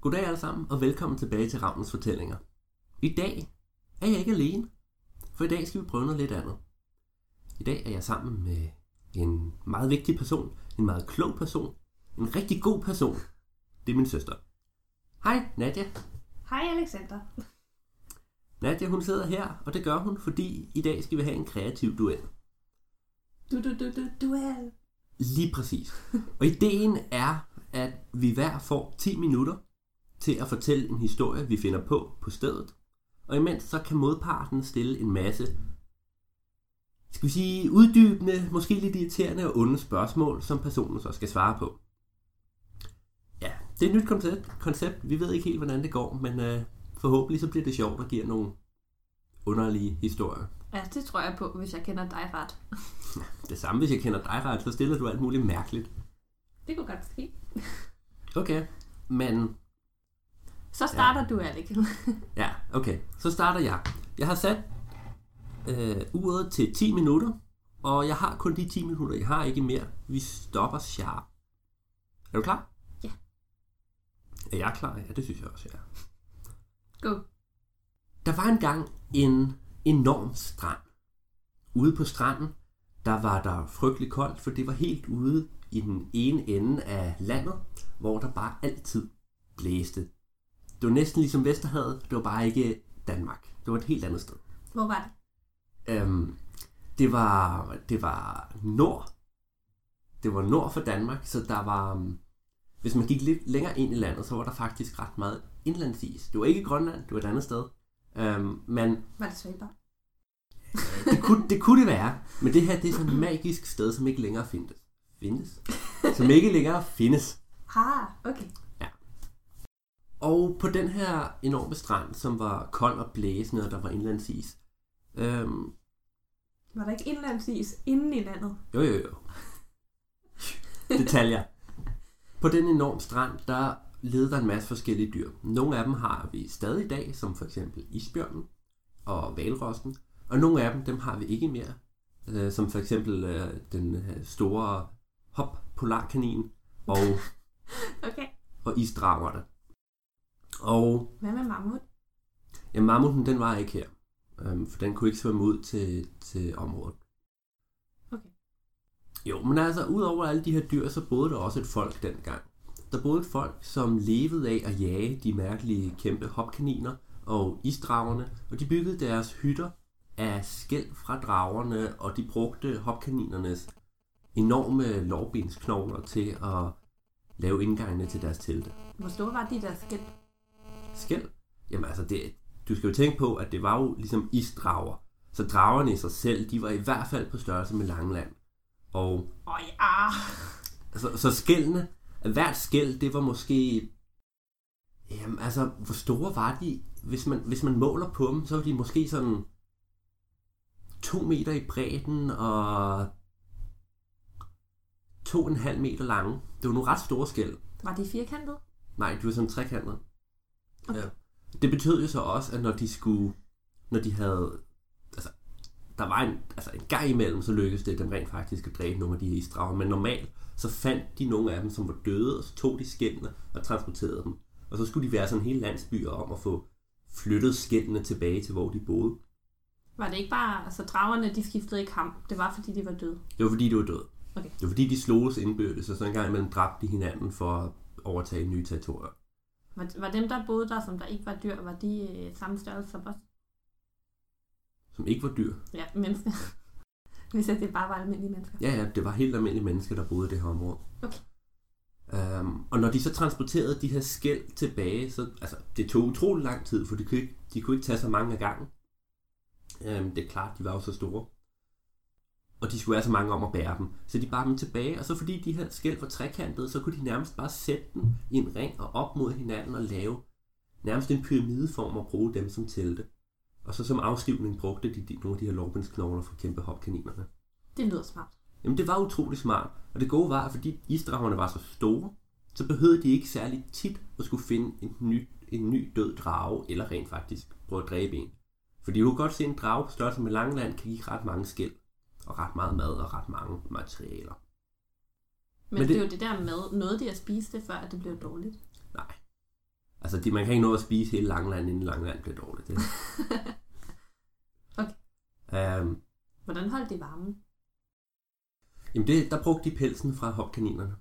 Goddag alle sammen, og velkommen tilbage til Ravnens Fortællinger. I dag er jeg ikke alene, for i dag skal vi prøve noget lidt andet. I dag er jeg sammen med en meget vigtig person, en meget klog person, en rigtig god person. Det er min søster. Hej Nadia. Hej Alexander. Nadia hun sidder her, og det gør hun, fordi i dag skal vi have en kreativ duel. Du, du, du, du, duel. Lige præcis. Og ideen er, at vi hver får 10 minutter til at fortælle en historie, vi finder på på stedet. Og imens så kan modparten stille en masse, skal vi sige, uddybende, måske lidt irriterende og onde spørgsmål, som personen så skal svare på. Ja, det er et nyt koncept. koncept. Vi ved ikke helt, hvordan det går, men øh, forhåbentlig så bliver det sjovt og giver nogle underlige historier. Ja, det tror jeg på, hvis jeg kender dig ret. Det samme, hvis jeg kender dig ret, så stiller du alt muligt mærkeligt. Det kunne godt ske. Okay, men Så starter ja. du, Alex. Ja, okay. Så starter jeg. Jeg har sat øh, uret til 10 minutter, og jeg har kun de 10 minutter. Jeg har ikke mere. Vi stopper sharp. Er du klar? Ja. Er jeg klar? Ja, det synes jeg også, jeg er. Go. Der var engang en enorm strand. Ude på stranden, der var der frygtelig koldt, for det var helt ude i den ene ende af landet, hvor der bare altid blæste. Det var næsten ligesom Vesterhavet, det var bare ikke Danmark. Det var et helt andet sted. Hvor var det? Øhm, det var det var nord. Det var nord for Danmark, så der var øhm, hvis man gik lidt længere ind i landet, så var der faktisk ret meget indlandsis. Det var ikke Grønland, det var et andet sted. Øhm, men Var det Svalbard? det kunne, det kunne det være, men det her det er sådan et magisk sted, som ikke længere findes. Findes? Som ikke længere findes. Ah, okay. Og på den her enorme strand, som var kold og blæsende, og der var indlandsis. Øhm, Var der ikke indlandsis inden i landet? jo, jo, jo. Detaljer. På den enorme strand, der levede der en masse forskellige dyr. Nogle af dem har vi stadig i dag, som for eksempel isbjørnen og valrossen. Og nogle af dem, dem har vi ikke mere. Øh, som for eksempel øh, den øh, store hop polarkanin og, Okay. og isdragerne. Og Hvad med mammut? Ja, mammuten, den var ikke her. Øhm, for den kunne ikke svømme ud til, til området. Okay. Jo, men altså, udover alle de her dyr, så boede der også et folk dengang. Der boede et folk, som levede af at jage de mærkelige kæmpe hopkaniner og isdragerne, og de byggede deres hytter af skæld fra dragerne, og de brugte hopkaninernes enorme lårbensknogler til at lave indgangene til deres telte. Hvor store var de der skæld? Skæld? Jamen altså, det, du skal jo tænke på, at det var jo ligesom isdrager. Så dragerne i sig selv, de var i hvert fald på størrelse med Langeland. Og oh, ja. så, så skældene, hvert skæld, det var måske... Jamen altså, hvor store var de? Hvis man, hvis man måler på dem, så var de måske sådan... To meter i bredden og... To og en halv meter lange. Det var nogle ret store skæld. Var de firkantede? Nej, de var sådan trekantet. Ja. Det betød jo så også, at når de skulle, når de havde, altså, der var en, altså en gang imellem, så lykkedes det dem rent faktisk at dræbe nogle af de her isdrager, men normalt, så fandt de nogle af dem, som var døde, og så tog de skældene og transporterede dem. Og så skulle de være sådan hele landsbyer om at få flyttet skældene tilbage til, hvor de boede. Var det ikke bare, altså dragerne, de skiftede ikke ham. Det var, fordi de var døde. Det var fordi, de var døde. Okay. Det var fordi, de sloges indbyrdes, og så en gang imellem dræbte de hinanden for at overtage nye territorier. Var, var dem, der boede der, som der ikke var dyr, var de øh, samme størrelse som os? Som ikke var dyr. Ja, mennesker. Hvis det bare var almindelige mennesker. Ja, ja, det var helt almindelige mennesker, der boede i det her område. Okay. Um, og når de så transporterede de her skæld tilbage, så altså, det tog utrolig lang tid, for de kunne ikke, de kunne ikke tage så mange af gangen. Um, det er klart, de var jo så store. Og de skulle være så mange om at bære dem. Så de bar dem tilbage, og så fordi de her skæld var trekantede, så kunne de nærmest bare sætte dem i en ring og op mod hinanden og lave nærmest en pyramideform og bruge dem som telte. Og så som afskrivning brugte de, de nogle af de her lårbensknogler fra kæmpe hopkaninerne. Det lyder smart. Jamen det var utrolig smart. Og det gode var, at fordi isdragerne var så store, så behøvede de ikke særlig tit at skulle finde en ny, en ny død drage, eller rent faktisk prøve at dræbe en. Fordi du kan godt se, at en drage på størrelse med Langeland kan give ret mange skæld, og ret meget mad og ret mange materialer. Men, Men det, det- er jo det der med, noget de at spise det, før at det blev dårligt. Nej. Altså, de, man kan ikke nå at spise hele Langeland, inden Langeland bliver dårligt. Det. okay. Um, Hvordan holdt de varmen? jamen, det, der brugte de pelsen fra hopkaninerne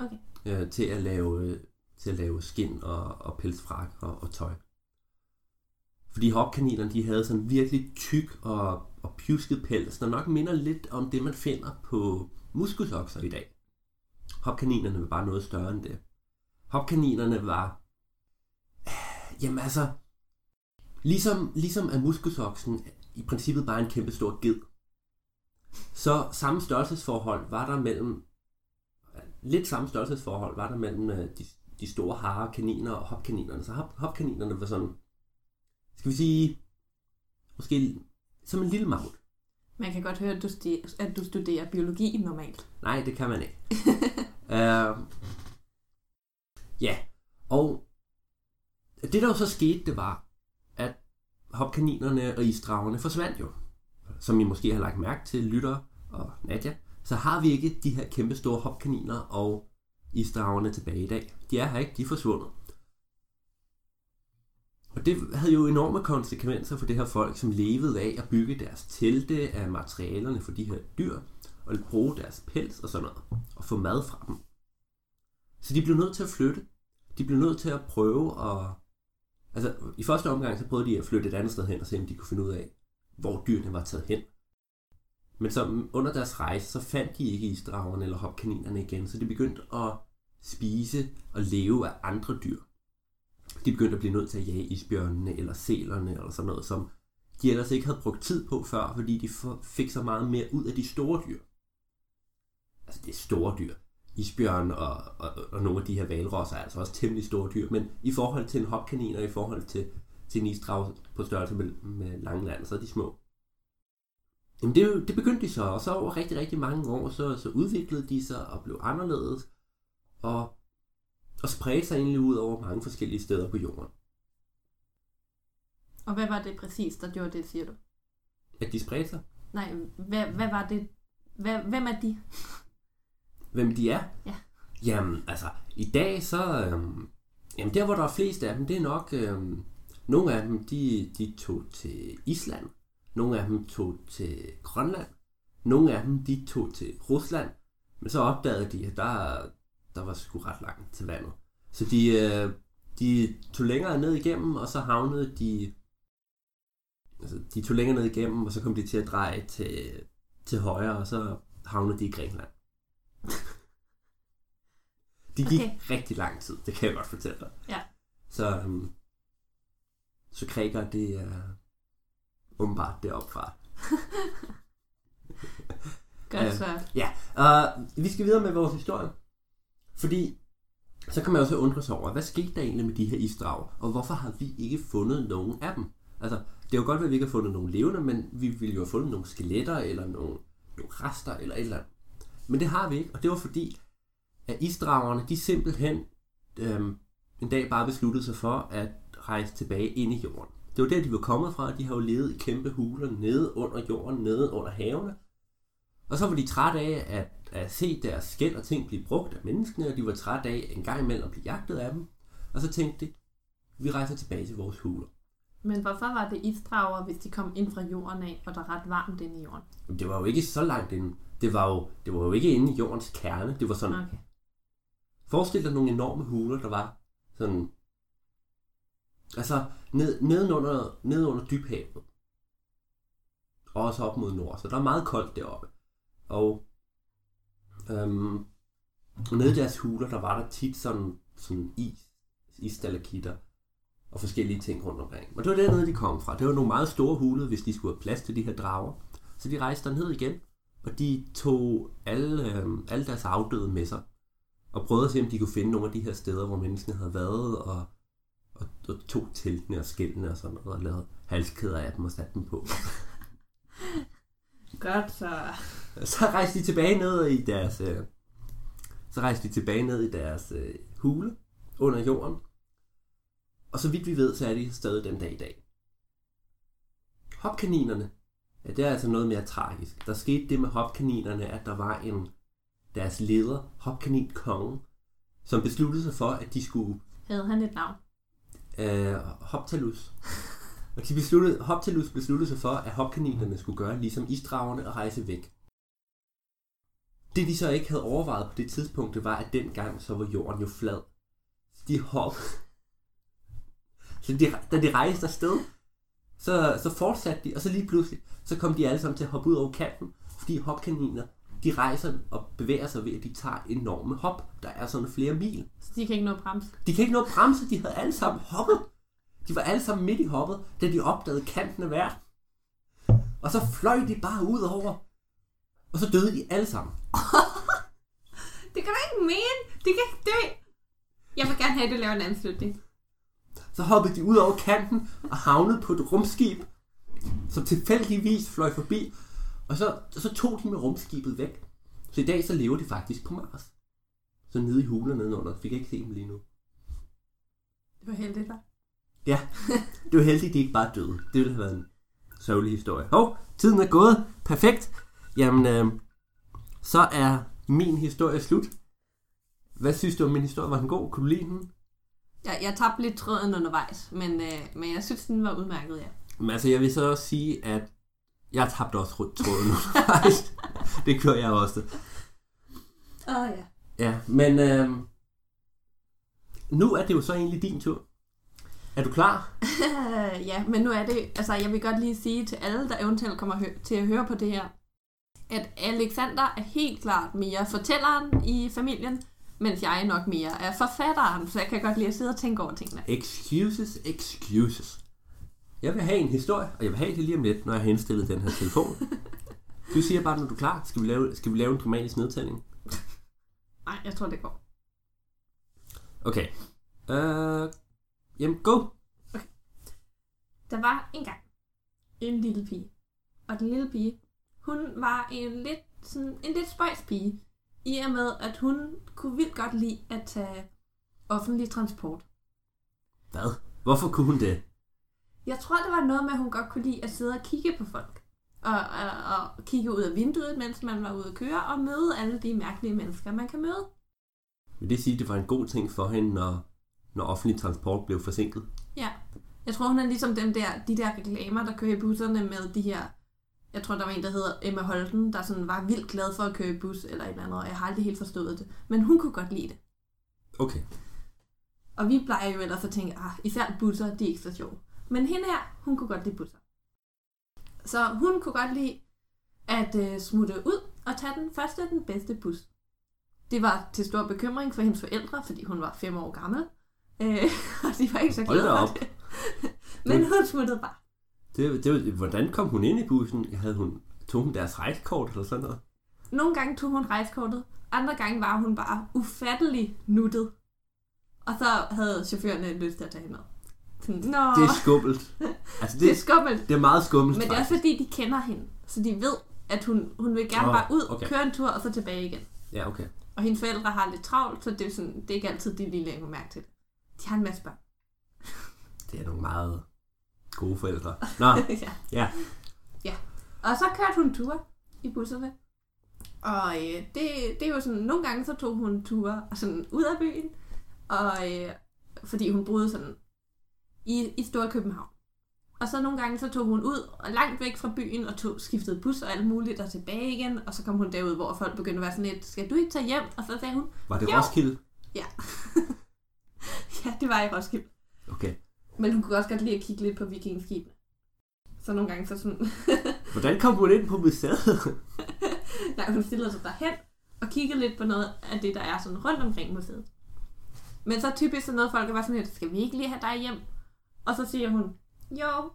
Okay. øh, til, at lave, til at lave skin og, og pelsfrak og, og tøj. Fordi hopkaninerne, de havde sådan virkelig tyk og, og pjusket pels, der nok minder lidt om det, man finder på muskusokser i dag. Hopkaninerne var bare noget større end det. Hopkaninerne var... Jamen altså... Ligesom, ligesom at muskusoksen i princippet bare en kæmpe stor ged. Så samme størrelsesforhold var der mellem... Lidt samme størrelsesforhold var der mellem øh, de, de store hare kaniner og hopkaninerne. Så hop, hopkaninerne var sådan... Skal vi sige... Måske som en lille mammut. Man kan godt høre, at du, sti- at du studerer biologi normalt. Nej, det kan man ikke. uh, ja, og det der jo så skete, det var, at hopkaninerne og isdragerne forsvandt jo. Som I måske har lagt mærke til, lytter og Nadja, så har vi ikke de her kæmpe store hopkaniner og isdragerne tilbage i dag. De er her ikke, de er forsvundet. Og det havde jo enorme konsekvenser for det her folk, som levede af at bygge deres telte af materialerne for de her dyr, og bruge deres pels og sådan noget, og få mad fra dem. Så de blev nødt til at flytte. De blev nødt til at prøve at... Altså, i første omgang, så prøvede de at flytte et andet sted hen, og se, om de kunne finde ud af, hvor dyrene var taget hen. Men så under deres rejse, så fandt de ikke isdragerne eller hopkaninerne igen, så de begyndte at spise og leve af andre dyr. De begyndte at blive nødt til at jage isbjørnene eller selerne eller sådan noget, som de ellers ikke havde brugt tid på før, fordi de fik så meget mere ud af de store dyr. Altså det er store dyr. Isbjørn og, og, og nogle af de her valrosser er altså også temmelig store dyr, men i forhold til en hopkanin og i forhold til, til en isdrag på størrelse med, med Langeland, så er de små. Jamen det, det begyndte de så, og så over rigtig, rigtig mange år, så, så udviklede de sig og blev anderledes, og, og spredte sig egentlig ud over mange forskellige steder på jorden. Og hvad var det præcis, der gjorde det, siger du? At de spredte sig? Nej, hvad, hvad var det? Hvad, hvem er de? Hvem de er? Ja. Jamen, altså, i dag så... Øhm, jamen, der hvor der er flest af dem, det er nok... Øhm, nogle af dem, de, de tog til Island. Nogle af dem tog til Grønland. Nogle af dem, de tog til Rusland. Men så opdagede de, at der, der var sgu ret langt til vandet. Så de, øh, de tog længere ned igennem, og så havnede de... Altså, de tog længere ned igennem, og så kom de til at dreje til, til højre, og så havnede de i Grækenland. De gik okay. Rigtig lang tid, det kan jeg godt fortælle dig. Ja. Så, um, så grækere, det er åbenbart deroppe fra. Godt Øh, så. Ja, og vi skal videre med vores historie. Fordi så kan man også undre sig over, hvad skete der egentlig med de her isdrag, og hvorfor har vi ikke fundet nogen af dem? Altså, det er jo godt, at vi ikke har fundet nogen levende, men vi ville jo have fundet nogle skeletter, eller nogle, nogle rester, eller et eller andet. Men det har vi ikke, og det var fordi, at isdragerne, de simpelthen øhm, en dag bare besluttede sig for at rejse tilbage ind i jorden. Det var der, de var kommet fra. De har jo levet i kæmpe huler nede under jorden, nede under havene. Og så var de trætte af at, at se deres skæld og ting blive brugt af menneskene, og de var trætte af en gang imellem at blive jagtet af dem. Og så tænkte de, vi rejser tilbage til vores huler. Men hvorfor var det isdrager, hvis de kom ind fra jorden af, og der er ret varmt inde i jorden? Det var jo ikke så langt inde. Det var jo, det var jo ikke inde i jordens kerne. Det var sådan, Okay. Forestil dig nogle enorme huler, der var sådan... Altså, ned, nedenunder, nedenunder dybhavet. Og også op mod nord. Så der er meget koldt deroppe. Og øhm, nede i deres huler, der var der tit sådan, sådan is, isstalakitter og forskellige ting rundt omkring. Og det var dernede, de kom fra. Det var nogle meget store huler, hvis de skulle have plads til de her drager. Så de rejste derned igen, og de tog alle, øhm, alle deres afdøde med sig og prøvede at se, om de kunne finde nogle af de her steder, hvor menneskene havde været, og, og, og tog teltene og skældene og sådan noget, og lavede halskæder af dem og satte dem på. Godt så. så rejste de tilbage ned i deres, øh, så rejste de tilbage ned i deres øh, hule under jorden. Og så vidt vi ved, så er de stadig den dag i dag. Hopkaninerne, ja, det er altså noget mere tragisk. Der skete det med hopkaninerne, at der var en deres leder, hopkanin kongen, som besluttede sig for, at de skulle... Havde han et navn? øh, Hoptalus. Og de besluttede, Hoptalus besluttede sig for, at hopkaninerne skulle gøre ligesom isdragerne og rejse væk. Det de så ikke havde overvejet på det tidspunkt, det var, at dengang så var jorden jo flad. Så de hop... Så de, da de rejste afsted, så, så fortsatte de, og så lige pludselig, så kom de alle sammen til at hoppe ud over kanten, fordi hopkaniner, de rejser og bevæger sig ved, at de tager enorme hop. Der er sådan flere mil. Så de kan ikke nå at bremse. De kan ikke nå at bremse, de havde alle sammen hoppet. De var alle sammen midt i hoppet, da de opdagede kanten af verden. Og så fløj de bare ud over. Og så døde de alle sammen. Det kan du ikke mene. De kan ikke dø. Jeg vil gerne have, at du laver en anslutning. Så hoppede de ud over kanten og havnede på et rumskib, som tilfældigvis fløj forbi. Og så, så tog de med rumskibet væk. Så i dag så lever de faktisk på Mars. Så nede i hulen nedenunder. Fik jeg ikke se dem lige nu. Det var heldigt, hva'? Ja, det var heldigt, at de ikke bare døde. Det ville have været en sørgelig historie. Hov, tiden er gået. Perfekt. Jamen, øh, så er min historie slut. Hvad synes du om min historie? Var den god? Kunne du lide den? Jeg, jeg tabte lidt tråden undervejs, men, øh, men jeg synes, den var udmærket, ja. Men altså, jeg vil så også sige, at jeg tabte også tråden undervejs. det gjorde jeg også. Åh, oh, ja. Ja, men øh, nu er det jo så egentlig din tur. Er du klar? ja, men nu er det, altså jeg vil godt lige sige til alle, der eventuelt kommer hø- til at høre på det her, at Alexander er helt klart mere fortælleren i familien, mens jeg nok mere er forfatteren, så jeg kan godt lide at sidde og tænke over tingene. Excuses, excuses. Jeg vil have en historie, og jeg vil have det lige om lidt, når jeg har indstillet den her telefon. Du siger bare, når du er klar. Skal vi lave, skal vi lave en dramatisk nedtælling? Nej, jeg tror, det går. Okay. Uh, jamen, go. Der var engang en lille pige, og den lille pige, hun var en lidt, sådan, en lidt spøjs pige, i og med, at hun kunne vildt godt lide at tage offentlig transport. Hvad? Hvorfor kunne hun det? Jeg tror, det var noget med, at hun godt kunne lide at sidde og kigge på folk. Og, og, og kigge ud af vinduet, mens man var ude at køre, og møde alle de mærkelige mennesker, man kan møde. Vil det sige, at det var en god ting for hende, når, når offentlig transport blev forsinket? Ja. Jeg tror, hun er ligesom dem der, de der reklamer, der kører i busserne med de her... Jeg tror, der var en, der hedder Emma Holten, der sådan var vildt glad for at køre i bus eller et eller andet, og jeg har aldrig helt forstået det. Men hun kunne godt lide det. Okay. Og vi plejer jo ellers at tænke, ah, især busser, de er ikke så sjove. Men hende her, hun kunne godt lide busser. Så hun kunne godt lide at øh, smutte ud og tage den første den bedste bus. Det var til stor bekymring for hendes forældre, fordi hun var fem år gammel. Øh, og de var ikke så glade for det. Men hun smuttede bare. Det, det, hvordan kom hun ind i bussen? Havde hun, tog hun deres rejsekort eller sådan noget? Nogle gange tog hun rejsekortet, andre gange var hun bare ufattelig nuttet. Og så havde chaufførerne lyst til at tage hende med. Sådan, Nå, Det er skummelt. Altså, det er det, skummelt. det er meget skummelt, Men det er også fordi, de kender hende. Så de ved, at hun, hun vil gerne Åh, bare ud, okay. køre en tur og så tilbage igen. Ja, okay. Og hendes forældre har lidt travlt, så det er, sådan, det er ikke altid, de lige lægger mærke til det. De har en masse børn. Det er nogle meget gode forældre. Nå, ja. ja. ja. Og så kørte hun ture i busserne. Og øh, det, det er jo sådan, nogle gange så tog hun ture sådan ud af byen, og, øh, fordi hun boede sådan i, i Store København. Og så nogle gange så tog hun ud og langt væk fra byen og tog skiftede bus og alt muligt og tilbage igen. Og så kom hun derud, hvor folk begyndte at være sådan lidt, skal du ikke tage hjem? Og så sagde hun, Var det Jo. Roskilde? ja. ja, det var i Roskilde. Men hun kunne også godt lide at kigge lidt på vikingskibene. Så nogle gange så sådan, Hvordan kom hun ind på museet? nej, hun stillede sig derhen og kiggede lidt på noget af det, der er sådan rundt omkring museet. Men så typisk sådan noget, folk var sådan lidt, skal vi ikke lige have dig hjem? Og så siger hun, jo.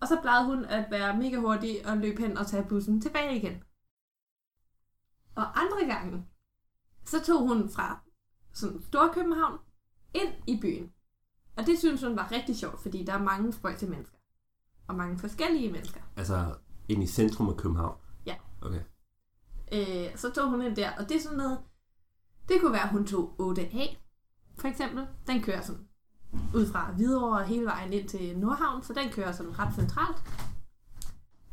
Og så plejede hun at være mega hurtig og løbe hen og tage bussen tilbage igen. Og andre gange, så tog hun fra sådan Storkøbenhavn ind i byen. Og det synes hun var rigtig sjovt, fordi der er mange spøjse mennesker. Og mange forskellige mennesker. altså, ind i centrum af København? Ja. Okay. Øh, så tog hun ind der, og det er sådan noget... Det kunne være, at hun tog 8A, for eksempel. Den kører sådan ud fra Hvidovre hele vejen ind til Nordhavn, så den kører sådan ret centralt.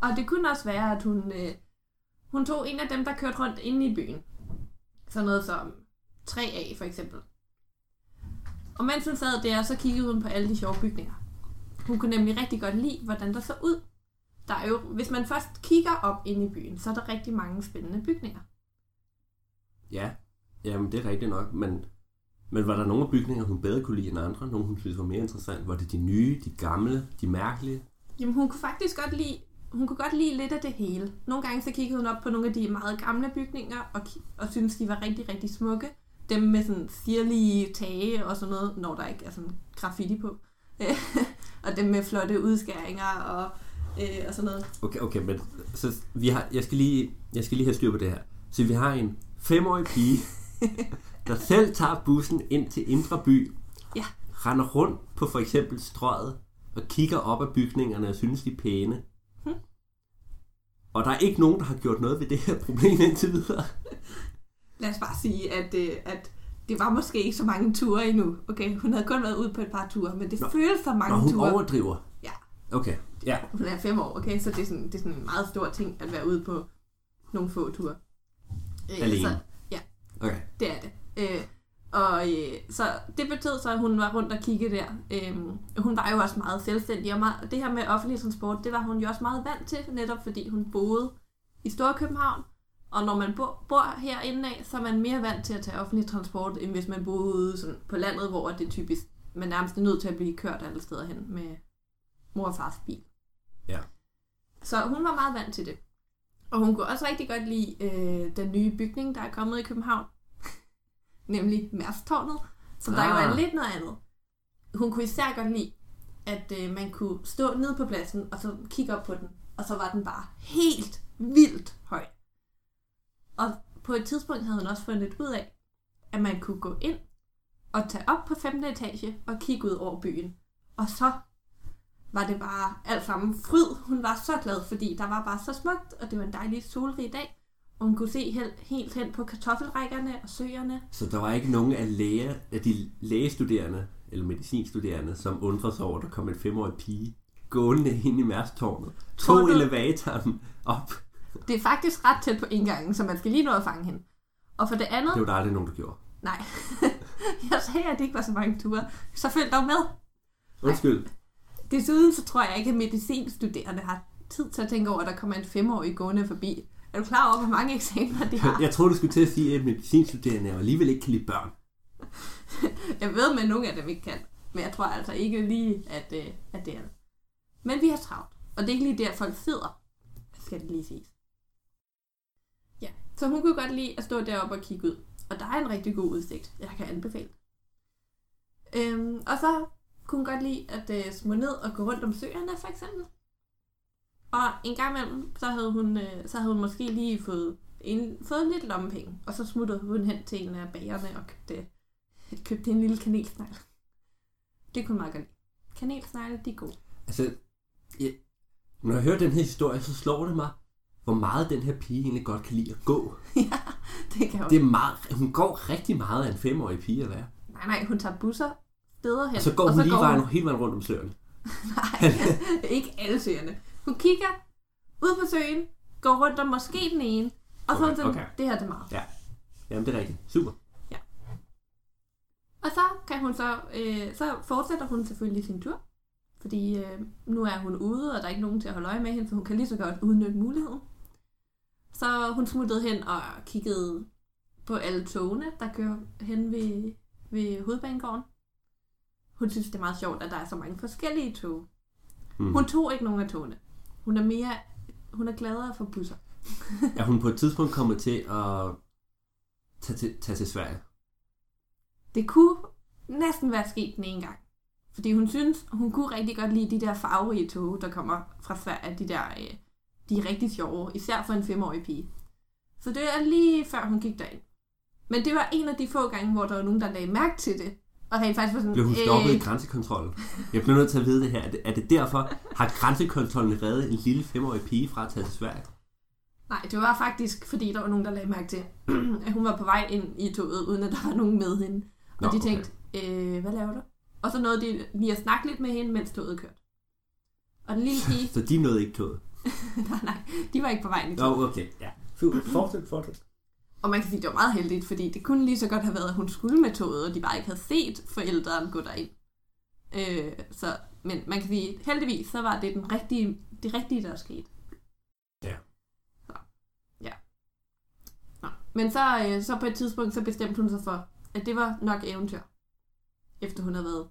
Og det kunne også være, at hun, øh, hun tog en af dem, der kørte rundt inde i byen. Sådan noget som 3A for eksempel. Og mens hun sad der, så kiggede hun på alle de sjove bygninger. Hun kunne nemlig rigtig godt lide, hvordan der så ud. Der er jo, hvis man først kigger op ind i byen, så er der rigtig mange spændende bygninger. Ja, jamen det er rigtigt nok, men, men var der nogle bygninger, hun bedre kunne lide end andre? Nogle, hun synes var mere interessant? Var det de nye, de gamle, de mærkelige? Jamen, hun kunne faktisk godt lide, hun kunne godt lide lidt af det hele. Nogle gange så kiggede hun op på nogle af de meget gamle bygninger, og, og syntes, de var rigtig, rigtig smukke. Dem med sådan sirlige tage og sådan noget, når der ikke er sådan graffiti på. og dem med flotte udskæringer og, øh, og sådan noget. Okay, okay, men så vi har, jeg, skal lige, jeg skal lige have styr på det her. Så vi har en femårig pige, der selv tager bussen ind til Indre By, Ja. render rundt på for eksempel strøget, og kigger op ad bygningerne og synes, de er pæne. Hmm. Og der er ikke nogen, der har gjort noget ved det her problem indtil videre. Lad os bare sige, at, øh, at det var måske ikke så mange ture endnu. Okay, hun havde kun været ude på et par ture, men det Nå. føles som mange Når hun ture. overdriver. Ja. Okay, ja. Hun er fem år, okay, så det er, sådan, det er sådan en meget stor ting at være ude på nogle få ture. Øh, Alene. Så, Okay. det er det. Øh, og øh, så det betød så, at hun var rundt og kigge der. Øh, hun var jo også meget selvstændig, og meget, det her med offentlig transport, det var hun jo også meget vant til, netop fordi hun boede i Storkøbenhavn. Og når man bor, bor herinde af, så er man mere vant til at tage offentlig transport, end hvis man boede ude sådan på landet, hvor det typisk, man nærmest er nødt til at blive kørt alle steder hen med mor og fars bil. Ja. Så hun var meget vant til det. Og hun kunne også rigtig godt lide øh, den nye bygning, der er kommet i København. Nemlig Mærstårnet, som ah. der jo er lidt noget andet. Hun kunne især godt lide, at øh, man kunne stå nede på pladsen, og så kigge op på den. Og så var den bare helt vildt høj. Og på et tidspunkt havde hun også fundet ud af, at man kunne gå ind og tage op på 15. etage og kigge ud over byen. Og så var det bare alt sammen fryd. Hun var så glad, fordi der var bare så smukt, og det var en dejlig solrig dag. Og hun kunne se helt, helt hen på kartoffelrækkerne og søerne. Så der var ikke nogen af, læger, af de lægestuderende, eller medicinstuderende, som undrede sig over, at der kom en femårig pige gående ind i Mærstårnet. Tog du- elevatoren op. Det er faktisk ret tæt på indgangen, så man skal lige nå at fange hende. Og for det andet, Det var der aldrig nogen, der gjorde. nej, jeg sagde, at det ikke var så mange ture. Så følg dog med. Undskyld. Desuden så tror jeg ikke, at medicinstuderende har tid til at tænke over, at der kommer en femårig gående forbi. Er du klar over, hvor mange eksamener de har? Jeg troede, du skulle til at sige, at medicinstuderende alligevel ikke kan lide børn. Jeg ved, at nogle af dem ikke kan. Men jeg tror altså ikke lige, at, øh, at det er det. Men vi har travlt. Og det er ikke lige der, folk sidder. Skal det lige siges. Så hun kunne godt lide at stå deroppe og kigge ud. Og der er en rigtig god udsigt. Jeg kan anbefale. Øhm, og så kunne hun godt lide at øh, små ned og gå rundt om søerne, for eksempel. Og en gang imellem, så havde hun, øh, så havde hun måske lige fået, en, fået lidt lommepenge. Og så smuttede hun hen til en af bagerne og købte købte en lille kanelsnegl. Det kunne hun meget godt lide. Kanelsnegle, de er gode. Altså, jeg, når jeg hører den her historie, så slår det mig, hvor meget den her pige egentlig godt kan lide at gå. ja, det kan hun. Det er meget, hun går rigtig meget af en femårig pige at være. Nej, nej, hun tager busser steder hen. Og så går hun lige vejen, hele vejen rundt om søerne. Nej, ikke alle søerne. Hun kigger ud på søen, går rundt om måske den ene, og så hun Okay, sådan, okay. det her det er meget. Jamen, det er rigtigt. Super. Og så kan hun så, øh, så fortsætter hun selvfølgelig sin tur. Fordi øh, nu er hun ude, og der er ikke nogen til at holde øje med hende, så hun kan lige så godt udnytte muligheden. Så hun smuttede hen og kiggede på alle togene, der kører hen ved, ved hovedbanegården. Hun synes, det er meget sjovt, at der er så mange forskellige tog. Mm. Hun tog ikke nogen af togene. Hun er mere, hun er gladere for busser. Er hun på et tidspunkt kommet til at tage til, tage til Sverige? Det kunne næsten være sket den ene gang. Fordi hun synes, hun kunne rigtig godt lide de der farverige tog, der kommer fra Sverige. De der, øh, de er rigtig sjove, især for en femårig pige. Så det er lige før hun gik derind. Men det var en af de få gange, hvor der var nogen, der lagde mærke til det. Og rent faktisk var sådan, Blev hun stoppet i øh, grænsekontrollen? Jeg bliver nødt til at vide det her. Er det, er det derfor, har grænsekontrollen reddet en lille femårig pige fra at tage til Sverige? Nej, det var faktisk, fordi der var nogen, der lagde mærke til, at hun var på vej ind i toget, uden at der var nogen med hende. Og Nå, de okay. tænkte, øh, hvad laver du? Og så nåede de lige at snakke lidt med hende, mens toget kørte. Og den lille pige, Så de nåede ikke toget? nej, nej, de var ikke på vej ind i Nå, toget. okay. Ja. Fortsæt, fortsæt. Og man kan sige, at det var meget heldigt, fordi det kunne lige så godt have været, at hun skulle med toget, og de bare ikke havde set forældrene gå derind. Øh, så, men man kan sige, heldigvis, så var det den rigtige, det rigtige, der skete. Ja. Så, ja. Nå. Men så, øh, så på et tidspunkt, så bestemte hun sig for, at det var nok eventyr. Efter hun havde været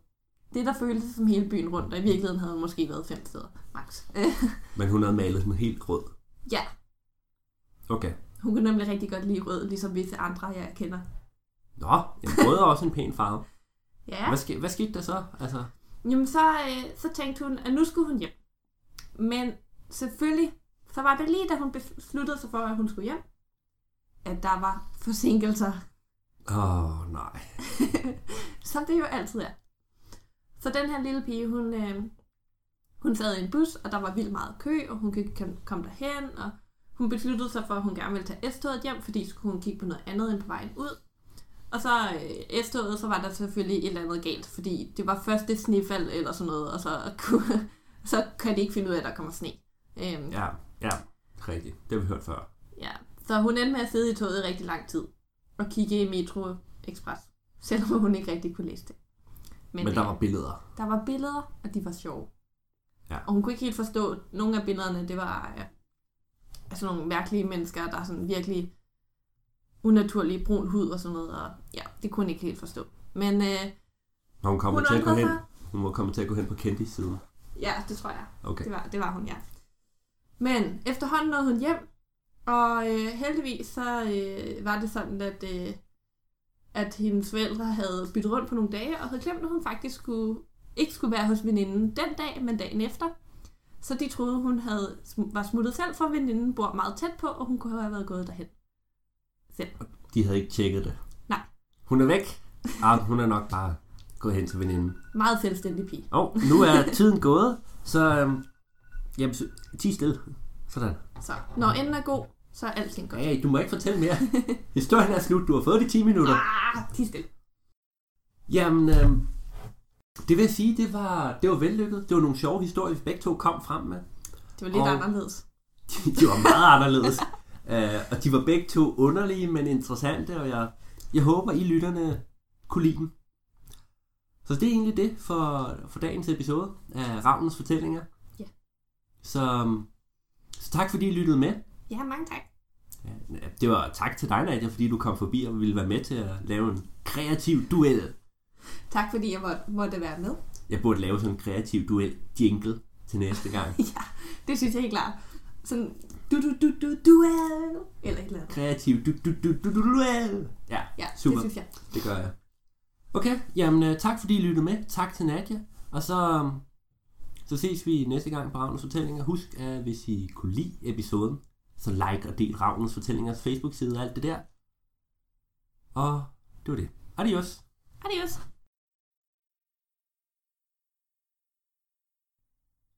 det, der føltes som hele byen rundt, og i virkeligheden havde hun måske været fem steder, max. Men hun havde malet den helt rød. ja, Okay. hun kunne nemlig rigtig godt lide rød, ligesom visse andre, jeg kender. Nå, jamen, rød er også en pæn farve. Ja. Hvad, ske, hvad skete der så? Altså, Jamen, så, øh, så tænkte hun, at nu skulle hun hjem. Men selvfølgelig, så var det lige, da hun besluttede sig for, at hun skulle hjem, at der var forsinkelser, åh oh, nej. som det jo altid er. Så den her lille pige, hun, øh, hun sad i en bus, og der var vildt meget kø, og hun kunne ikke kom- komme derhen, og hun besluttede sig for, at hun gerne ville tage S-toget hjem, fordi så skulle hun kigge på noget andet end på vejen ud. Og så øh, S-toget, så var der selvfølgelig et eller andet galt, fordi det var første snefald eller sådan noget, og så, kunne, så kan de ikke finde ud af, at der kommer sne. Øhm, Ja, ja, rigtigt. Det har vi hørt før. Ja, så hun endte med at sidde i toget i rigtig lang tid og kigge i Metro Express, selvom hun ikke rigtig kunne læse det. Men, Men der var billeder. der var billeder, og de var sjove. Ja. Og hun kunne ikke helt forstå, nogle af billederne, det var ja, altså nogle mærkelige mennesker, der er sådan virkelig unaturlig brun hud og sådan noget, og ja, det kunne hun ikke helt forstå. Men øh, Når hun kommer hun til at gå hen. Hun må komme til at gå hen på Kendis side. Ja, det tror jeg. Okay. Det var, det var hun, ja. Men efterhånden nåede hun hjem, og øh, heldigvis så øh, var det sådan, at, øh, at hendes forældre havde byttet rundt på nogle dage, og havde glemt, at hun faktisk skulle, ikke skulle være hos veninden den dag, men dagen efter. Så de troede, hun havde, var smuttet selv, for veninden bor meget tæt på, og hun kunne have været gået derhen. Selv. De havde ikke tjekket det. Nej. Hun er væk. Ah, hun er nok bare gået hen til veninden. Meget selvstændig pige. Og oh, nu er tiden gået, så øhm, jamen, så- ti stille. Sådan. Så når enden er god, så er alting godt. Hey, du må ikke fortælle mere. Historien er slut. Du har fået de 10 minutter. Ah, ti stille. Jamen, øhm, det vil jeg sige, det var, det var vellykket. Det var nogle sjove historier, vi begge to kom frem med. Det var lidt Og- anderledes. De, de var meget anderledes. Uh, og de var begge to underlige, men interessante, og jeg, jeg håber, I lytterne kunne lide dem. Så det er egentlig det for, for dagens episode af Ravnens Fortællinger. Ja. Så, øhm, så tak fordi I lyttede med. Ja, mange tak. Ja, Det var tak til dig, Nadia, fordi du kom forbi og ville være med til at lave en kreativ duel. Tak fordi jeg måtte, måtte være med. Jeg burde lave sådan en kreativ duel jingle til næste gang. ja, det synes jeg helt klart. Sådan, du du du du duel, eller et eller andet. Kreativ du du du du du duel. Ja, Ja, Super. det synes jeg. det gør jeg. Okay, jamen øh, tak fordi I lyttede med. Tak til Nadia. Og så, øhm, så ses vi næste gang på Ravnens Fortællinger. Husk, at hvis I kunne lide episoden, så like og del Ravnens Fortællingers Facebook-side og alt det der. Og det var det. Adios. Adios.